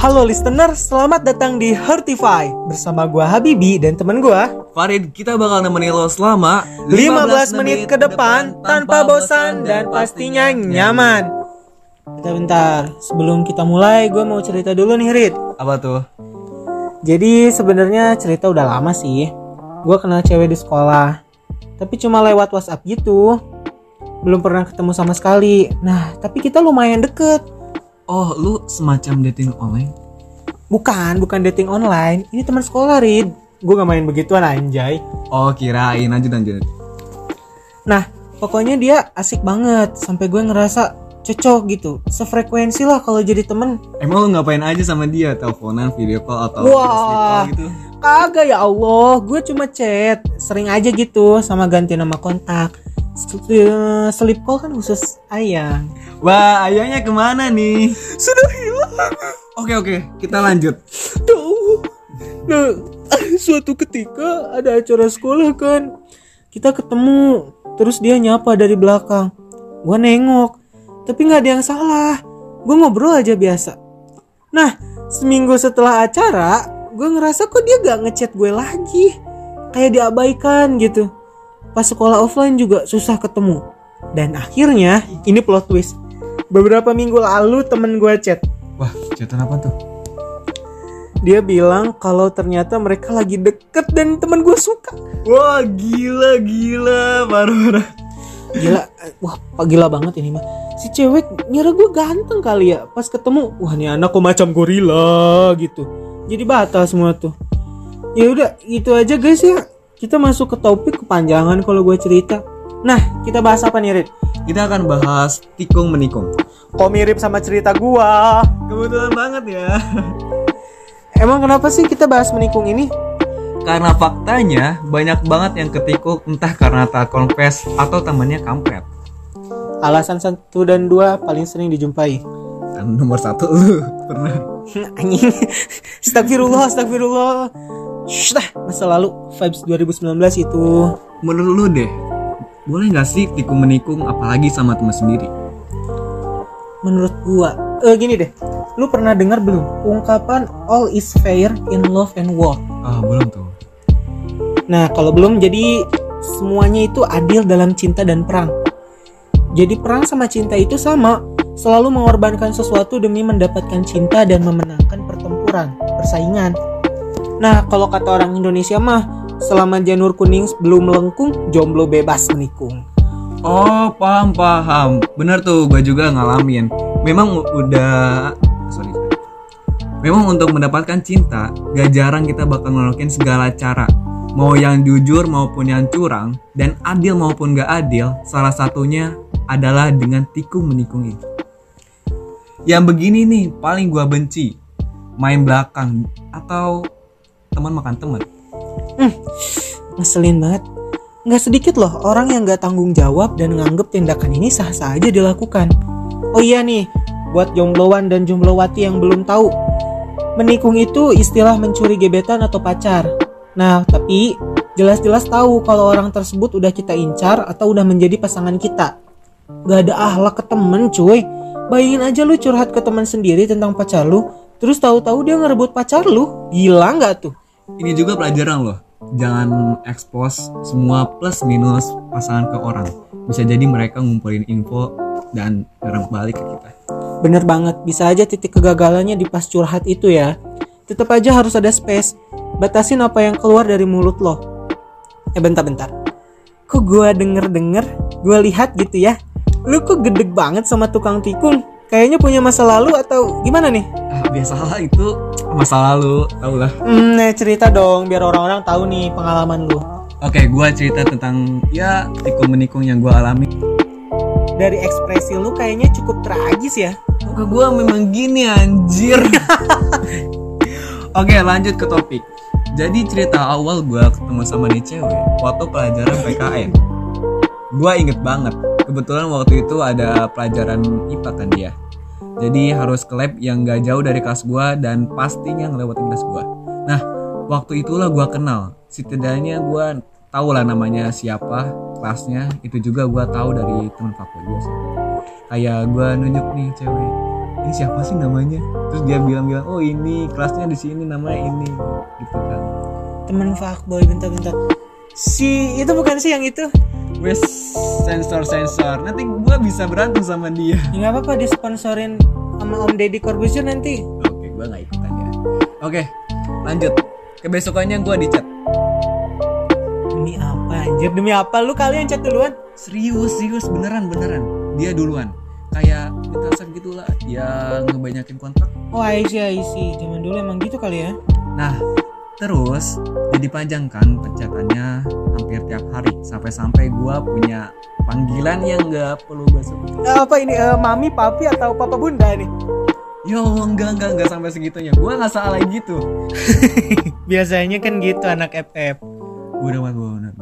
Halo listener, selamat datang di Hertify bersama gua Habibi dan temen gua Farid, kita bakal nemenin lo selama 15 menit ke depan tanpa bosan dan pastinya nyaman. Bentar-bentar, sebelum kita mulai gue mau cerita dulu nih Rit. Apa tuh? Jadi sebenarnya cerita udah lama sih. Gue kenal cewek di sekolah, tapi cuma lewat WhatsApp gitu. Belum pernah ketemu sama sekali. Nah, tapi kita lumayan deket. Oh, lu semacam dating online? Bukan, bukan dating online. Ini teman sekolah, Rid. Gue gak main begituan anjay. Oh, kirain aja lanjut. Nah, pokoknya dia asik banget. Sampai gue ngerasa cocok gitu. Sefrekuensi lah kalau jadi temen. Emang lu ngapain aaja sama dia? Teleponan, video call atau Wah. gitu? Kagak ya Allah, gue cuma chat. Sering aja gitu sama ganti nama kontak. Eh, Sleep call kan khusus ayang. Wah, ayahnya ke mana nih? Sudah hilang. Oke oke, kita lanjut. Nah, suatu ketika ada acara sekolah kan. Kita ketemu, terus dia nyapa dari belakang. Gua nengok, tapi nggak ada yang salah. Gue ngobrol aja biasa. Nah, seminggu setelah acara, gue ngerasa kok dia gak ngechat gue lagi. Kayak diabaikan gitu. Pas sekolah offline juga susah ketemu. Dan akhirnya, ini plot twist. Beberapa minggu lalu temen gue chat. Wah, chatan apa tuh? Dia bilang kalau ternyata mereka lagi deket dan temen gue suka. Wah, gila gila, parah. Gila, eh, wah gila banget ini mah. Si cewek ngira gue ganteng kali ya. Pas ketemu, wah nih anak kok macam gorila gitu. Jadi batal semua tuh. Ya udah, itu aja guys ya. Kita masuk ke topik kepanjangan kalau gue cerita. Nah, kita bahas apa nih, Rit? Kita akan bahas tikung menikung. Kok mirip sama cerita gua? Kebetulan banget ya. Emang kenapa sih kita bahas menikung ini? Karena faktanya banyak banget yang ketikung entah karena tak confess atau temannya kampret. Alasan satu dan dua paling sering dijumpai. Dan nomor satu lu pernah. anjing astagfirullah astagfirullah Shh, masa lalu vibes 2019 itu. Menurut lu deh, boleh nggak sih tikung menikung apalagi sama teman sendiri? menurut gua eh gini deh. Lu pernah dengar belum ungkapan all is fair in love and war Ah belum tuh. nah kalau belum jadi semuanya itu adil dalam cinta dan perang. Jadi perang sama cinta itu sama. Selalu mengorbankan sesuatu demi mendapatkan cinta dan memenangkan pertempuran persaingan nah kalau kata orang Indonesia mah selama janur kuning belum melengkung jomblo bebas menikung Oh paham paham. Bener tuh, gue juga ngalamin. Memang udah sorry. Memang untuk mendapatkan cinta, gak jarang kita bakal ngelakuin segala cara. Mau yang jujur maupun yang curang, dan adil maupun gak adil, salah satunya adalah dengan tikung menikung itu. Yang begini nih paling gua benci, main belakang atau teman makan teman. ngeselin banget. Nggak sedikit loh orang yang nggak tanggung jawab dan nganggep tindakan ini sah-sah aja dilakukan. Oh iya nih buat jombloan dan jomblowati yang belum tahu. Menikung itu istilah mencuri gebetan atau pacar. Nah tapi jelas-jelas tahu kalau orang tersebut udah kita incar atau udah menjadi pasangan kita. Gak ada ahlak ke temen cuy. Bayangin aja lu curhat ke teman sendiri tentang pacar lu Terus tahu-tahu dia ngerebut pacar lu. Gila nggak tuh? Ini juga pelajaran loh. Jangan expose semua plus minus pasangan ke orang. Bisa jadi mereka ngumpulin info dan nyerang balik ke kita. Bener banget, bisa aja titik kegagalannya di pas curhat itu ya. Tetap aja harus ada space. Batasin apa yang keluar dari mulut lo. Eh bentar-bentar. Kok gua denger-denger, gua lihat gitu ya. Lu kok gedeg banget sama tukang tikung? Kayaknya punya masa lalu atau gimana nih? Ah, biasalah itu masa lalu, tau lah. Hmm, nih cerita dong biar orang-orang tahu nih pengalaman lu. Oke, gua cerita tentang ya tikung menikung yang gua alami. Dari ekspresi lu kayaknya cukup tragis ya. Muka gua memang gini anjir. Oke, lanjut ke topik. Jadi cerita awal gua ketemu sama nih cewek waktu pelajaran PKN. Gua inget banget. Kebetulan waktu itu ada pelajaran IPA kan dia. Jadi harus ke lab yang gak jauh dari kelas gua dan pastinya ngelewatin kelas gua. Nah, waktu itulah gua kenal. Setidaknya gua tahu lah namanya siapa, kelasnya. Itu juga gua tahu dari teman fakultas gua sih. Kayak gua nunjuk nih cewek. ini siapa sih namanya terus dia bilang-bilang oh ini kelasnya di sini namanya ini gitu kan temen fuckboy bentar-bentar si itu bukan sih yang itu wes sensor sensor nanti gua bisa berantem sama dia. Ya nggak apa-apa disponsorin sama Om Deddy Corbuzier nanti. Oke gua nggak ikutan ya. Oke lanjut. Kebesokannya gua dicat demi apa anjir? Demi apa? Lu kalian chat duluan. Serius serius. Beneran beneran. Dia duluan. Kayak minta gitulah. Ya ngebanyakin kontak oh I see I see. Zaman dulu emang gitu kali ya. Nah, terus jadi panjang kan pencatannya hampir tiap hari sampai-sampai gua punya panggilan yang nggak perlu gue sebut. Eh, apa ini eh, mami papi atau papa bunda nih Yo, enggak enggak enggak sampai segitunya. Gua nggak salah gitu. biasanya kan gitu anak FF Gua udah gua udah.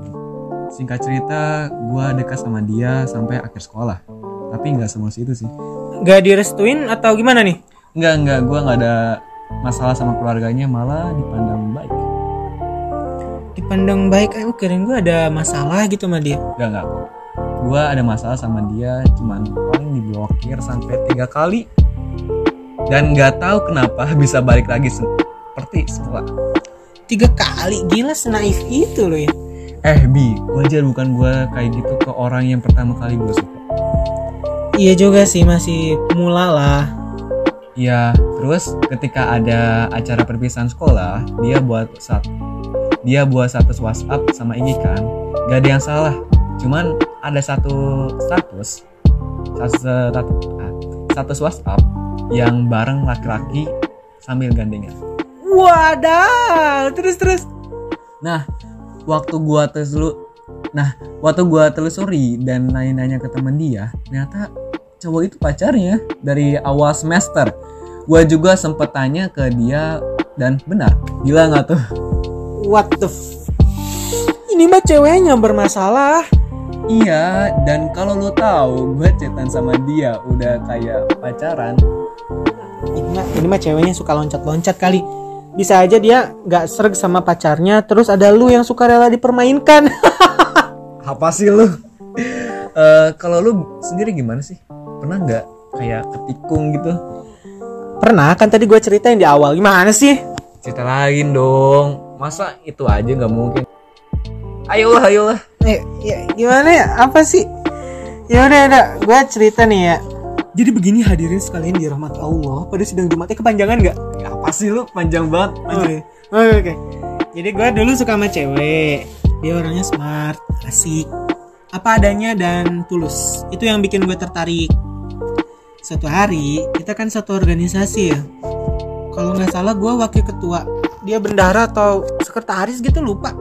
Singkat cerita, gua dekat sama dia sampai akhir sekolah. Tapi nggak semua itu sih. nggak direstuin atau gimana nih Enggak enggak, gua nggak ada masalah sama keluarganya, malah dipandang baik. Dipandang baik eh kirain gue ada masalah gitu sama dia Enggak enggak kok. Gua ada masalah sama dia, cuman paling diblokir sampai tiga kali. Dan nggak tahu kenapa bisa balik lagi seperti setelah. tiga kali gila senaif itu loh ya Eh Bi, wajar bukan gua kayak gitu ke orang yang pertama kali gue suka. iya juga sih masih mula lah Iya, terus ketika ada acara perpisahan sekolah, dia buat saat dia buat status WhatsApp sama ini kan, gak ada yang salah. Cuman ada satu status, satu status, ah, status WhatsApp yang bareng laki-laki sambil gandengan. wadah terus terus Nah, waktu gua telusuri, nah waktu gua telusuri dan nanya-nanya ke temen dia, ternyata cowok itu pacarnya dari awal semester. Gua juga sempet tanya ke dia dan benar, gila nggak tuh? What the f- ini mah ceweknya bermasalah Iya, dan kalau lu tahu, gua chatan sama dia udah kayak pacaran. ini mah ini mah ceweknya suka loncat-loncat kali bisa aja dia nggak serg sama pacarnya terus ada lu yang suka rela dipermainkan Apa sih lu? Eh, kalau lu sendiri gimana sih? Pernah nggak kayak ketikung gitu? pernah kan tadi gue ceritain di awal gimana sih Cerita lain dong. Masa itu aja nggak mungkin? Ayolah, ayolah. eh, ya, gimana ya apa sih ya udah udah gue cerita nih ya jadi begini hadirin sekalian di rahmat Allah pada sidang Jumatnya kepanjangan nggak Ya, apa sih lu panjang banget? Oh. Oh, Oke. Jadi gue dulu suka sama cewek. Dia orangnya smart, asik, apa adanya dan tulus. Itu yang bikin gue tertarik. Suatu hari kita kan satu organisasi ya. Kalau nggak salah gue wakil ketua. Dia bendahara atau sekretaris gitu lupa.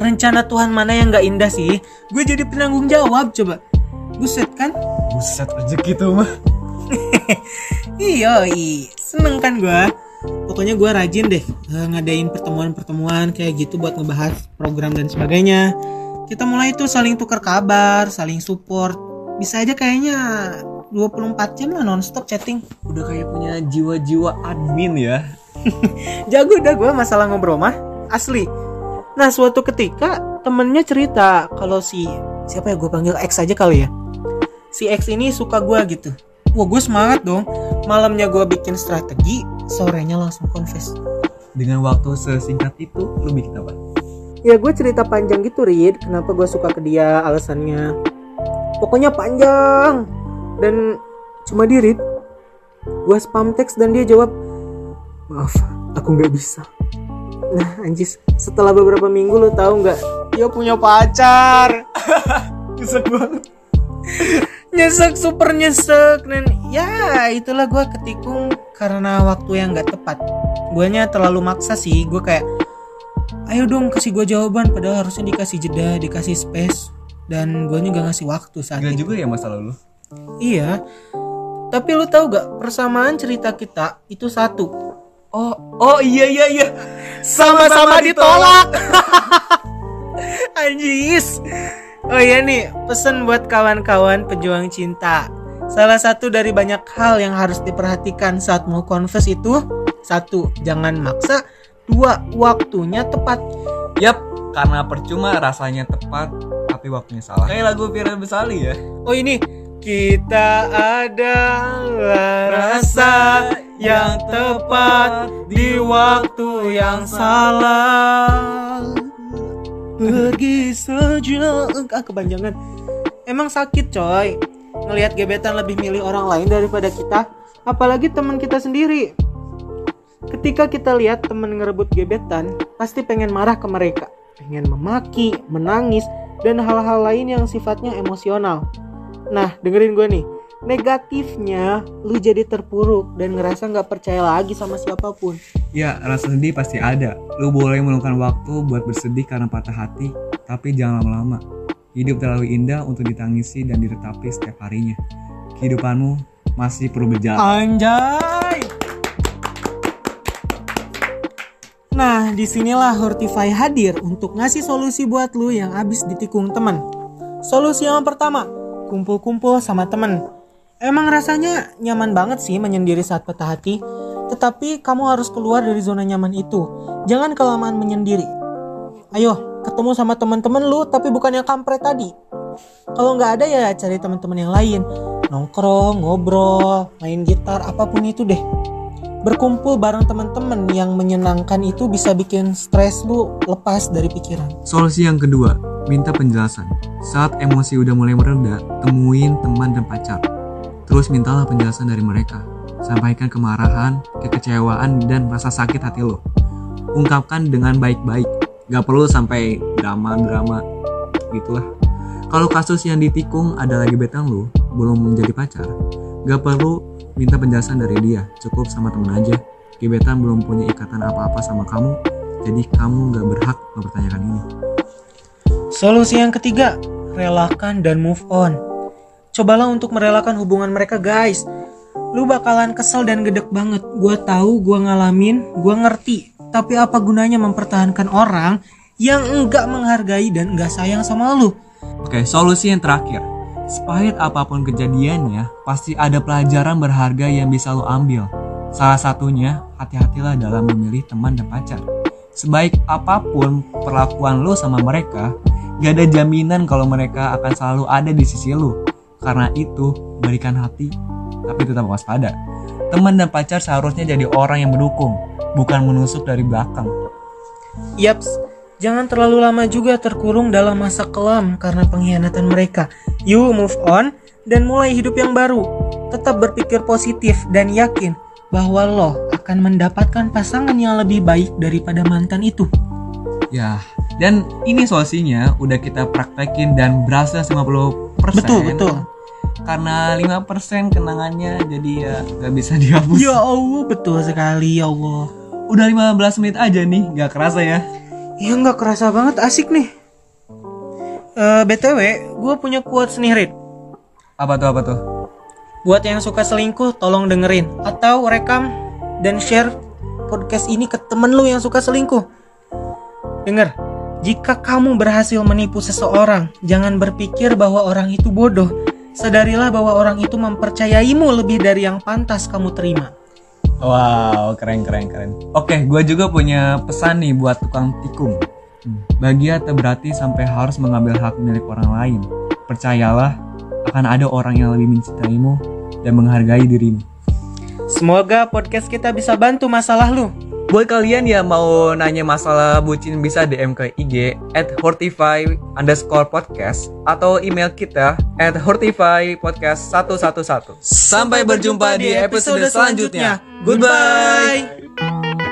Rencana Tuhan mana yang nggak indah sih? Gue jadi penanggung jawab coba. Buset kan? Buset rezeki tuh mah. Iya, seneng kan gua. Pokoknya gua rajin deh eh, ngadain pertemuan-pertemuan kayak gitu buat ngebahas program dan sebagainya. Kita mulai tuh saling tukar kabar, saling support. Bisa aja kayaknya 24 jam lah nonstop chatting. Udah kayak punya jiwa-jiwa admin ya. Jago dah gua masalah ngobrol mah. Asli. Nah suatu ketika temennya cerita kalau si siapa ya gue panggil X aja kali ya. Si X ini suka gua gitu. Wah gue semangat dong. Malamnya gua bikin strategi, sorenya langsung confess. Dengan waktu sesingkat itu, lu bikin apa? Ya gue cerita panjang gitu Rid Kenapa gue suka ke dia alasannya Pokoknya panjang Dan cuma di Rid Gue spam teks dan dia jawab Maaf aku nggak bisa. Nah anjis setelah beberapa minggu lo tahu nggak? Dia punya pacar. Nyesek banget. Nyesek super nyesek Dan ya itulah gue ketikung Karena waktu yang nggak tepat. Guanya terlalu maksa sih Gue kayak ayo dong kasih gue jawaban padahal harusnya dikasih jeda dikasih space dan gue juga ngasih waktu saat Gak itu. juga ya masa lalu. iya. Tapi lu tahu gak persamaan cerita kita itu satu Oh, oh iya iya iya. sama-sama ditolak anjis oh iya nih pesan buat kawan-kawan pejuang cinta salah satu dari banyak hal yang harus diperhatikan saat mau confess itu satu jangan maksa dua waktunya tepat Yap, karena percuma rasanya tepat tapi waktunya salah. Kayak lagu Firda Besali ya. Oh ini kita adalah rasa yang tepat di waktu yang salah. Pergi saja enggak kepanjangan. Emang sakit coy. Ngelihat gebetan lebih milih orang lain daripada kita Apalagi teman kita sendiri. Ketika kita lihat teman ngerebut gebetan Pasti pengen marah ke mereka. Pengen memaki, menangis Dan hal-hal lain yang sifatnya emosional Nah dengerin gue nih Negatifnya lu jadi terpuruk dan ngerasa nggak percaya lagi sama siapa pun Ya, rasa sedih pasti ada. Lu boleh meluangkan waktu buat bersedih karena patah hati, tapi jangan lama-lama. Hidup terlalu indah untuk ditangisi dan diretapi setiap harinya. Kehidupanmu masih perlu berjalan. Anjay. Nah, di sinilah Hortify hadir untuk ngasih solusi buat lu yang abis ditikung temen. Solusi yang pertama, kumpul-kumpul sama temen. Emang rasanya nyaman banget sih menyendiri saat patah hati, tetapi kamu harus keluar dari zona nyaman itu. Jangan kelamaan menyendiri. Ayo, ketemu sama teman-teman lu, tapi bukan yang kampret tadi. Kalau nggak ada ya cari teman-teman yang lain. Nongkrong, ngobrol, main gitar, apa pun itu deh. Berkumpul bareng teman-teman yang menyenangkan itu bisa bikin stres lu lepas dari pikiran. Solusi yang kedua, minta penjelasan. Saat emosi udah mulai mereda, temuin teman dan pacar. Terus mintalah penjelasan dari mereka. Sampaikan kemarahan, kekecewaan, dan rasa sakit hati lo. Ungkapkan dengan baik-baik. Gak perlu sampai drama-drama gitulah. Kalau kasus yang ditikung ada lagi betang lo, belum menjadi pacar, gak perlu minta penjelasan dari dia. Cukup sama temen aja. Gebetan belum punya ikatan apa-apa sama kamu, jadi kamu gak berhak mempertanyakan ini. Solusi yang ketiga, relakan dan move on. Cobalah untuk merelakan hubungan mereka guys. Lu bakalan kesel dan gedek banget. Gua tahu, gua ngalamin, gua ngerti. Tapi apa gunanya mempertahankan orang yang enggak menghargai dan enggak sayang sama lu? Oke, solusi yang terakhir. Sepahit apa pun kejadiannya, pasti ada pelajaran berharga yang bisa lo ambil. Salah satunya, hati-hatilah dalam memilih teman dan pacar. Sebaik apa pun perlakuan lo sama mereka, gak ada jaminan kalau mereka akan selalu ada di sisi lo. Karena itu, berikan hati, tapi tetap waspada. Teman dan pacar seharusnya jadi orang yang mendukung, bukan menusuk dari belakang. Yaps, jangan terlalu lama juga terkurung dalam masa kelam karena pengkhianatan mereka. You move on dan mulai hidup yang baru. Tetap berpikir positif dan yakin bahwa lo akan mendapatkan pasangan yang lebih baik daripada mantan itu. Ya, dan ini solusinya udah kita praktekin dan berhasil 50% Betul, betul. Karena 5% kenangannya jadi ya gak bisa dihapus Ya Allah, betul sekali ya Allah. Udah 15 menit aja nih, gak kerasa ya Ya nggak kerasa banget asik nih. Eh btw, gue punya quotes nih Rit. Apa tuh, apa tuh? Buat yang suka selingkuh, tolong dengerin atau rekam dan share podcast ini ke temen lu yang suka selingkuh. Dengar, jika kamu berhasil menipu seseorang, jangan berpikir bahwa orang itu bodoh. Sadarilah bahwa orang itu mempercayaimu lebih dari yang pantas kamu terima. Wow, keren keren keren. Oke, gue juga punya pesan nih buat tukang tikung. Bahagia tak berarti sampai harus mengambil hak milik orang lain. Percayalah, akan ada orang yang lebih mencintaimu dan menghargai dirimu. Semoga podcast kita bisa bantu masalah lu. Buat kalian yang mau nanya masalah bucin bisa DM ke IG at hortify underscore podcast atau email kita at hortify podcast 111. Sampai berjumpa di episode selanjutnya. Goodbye.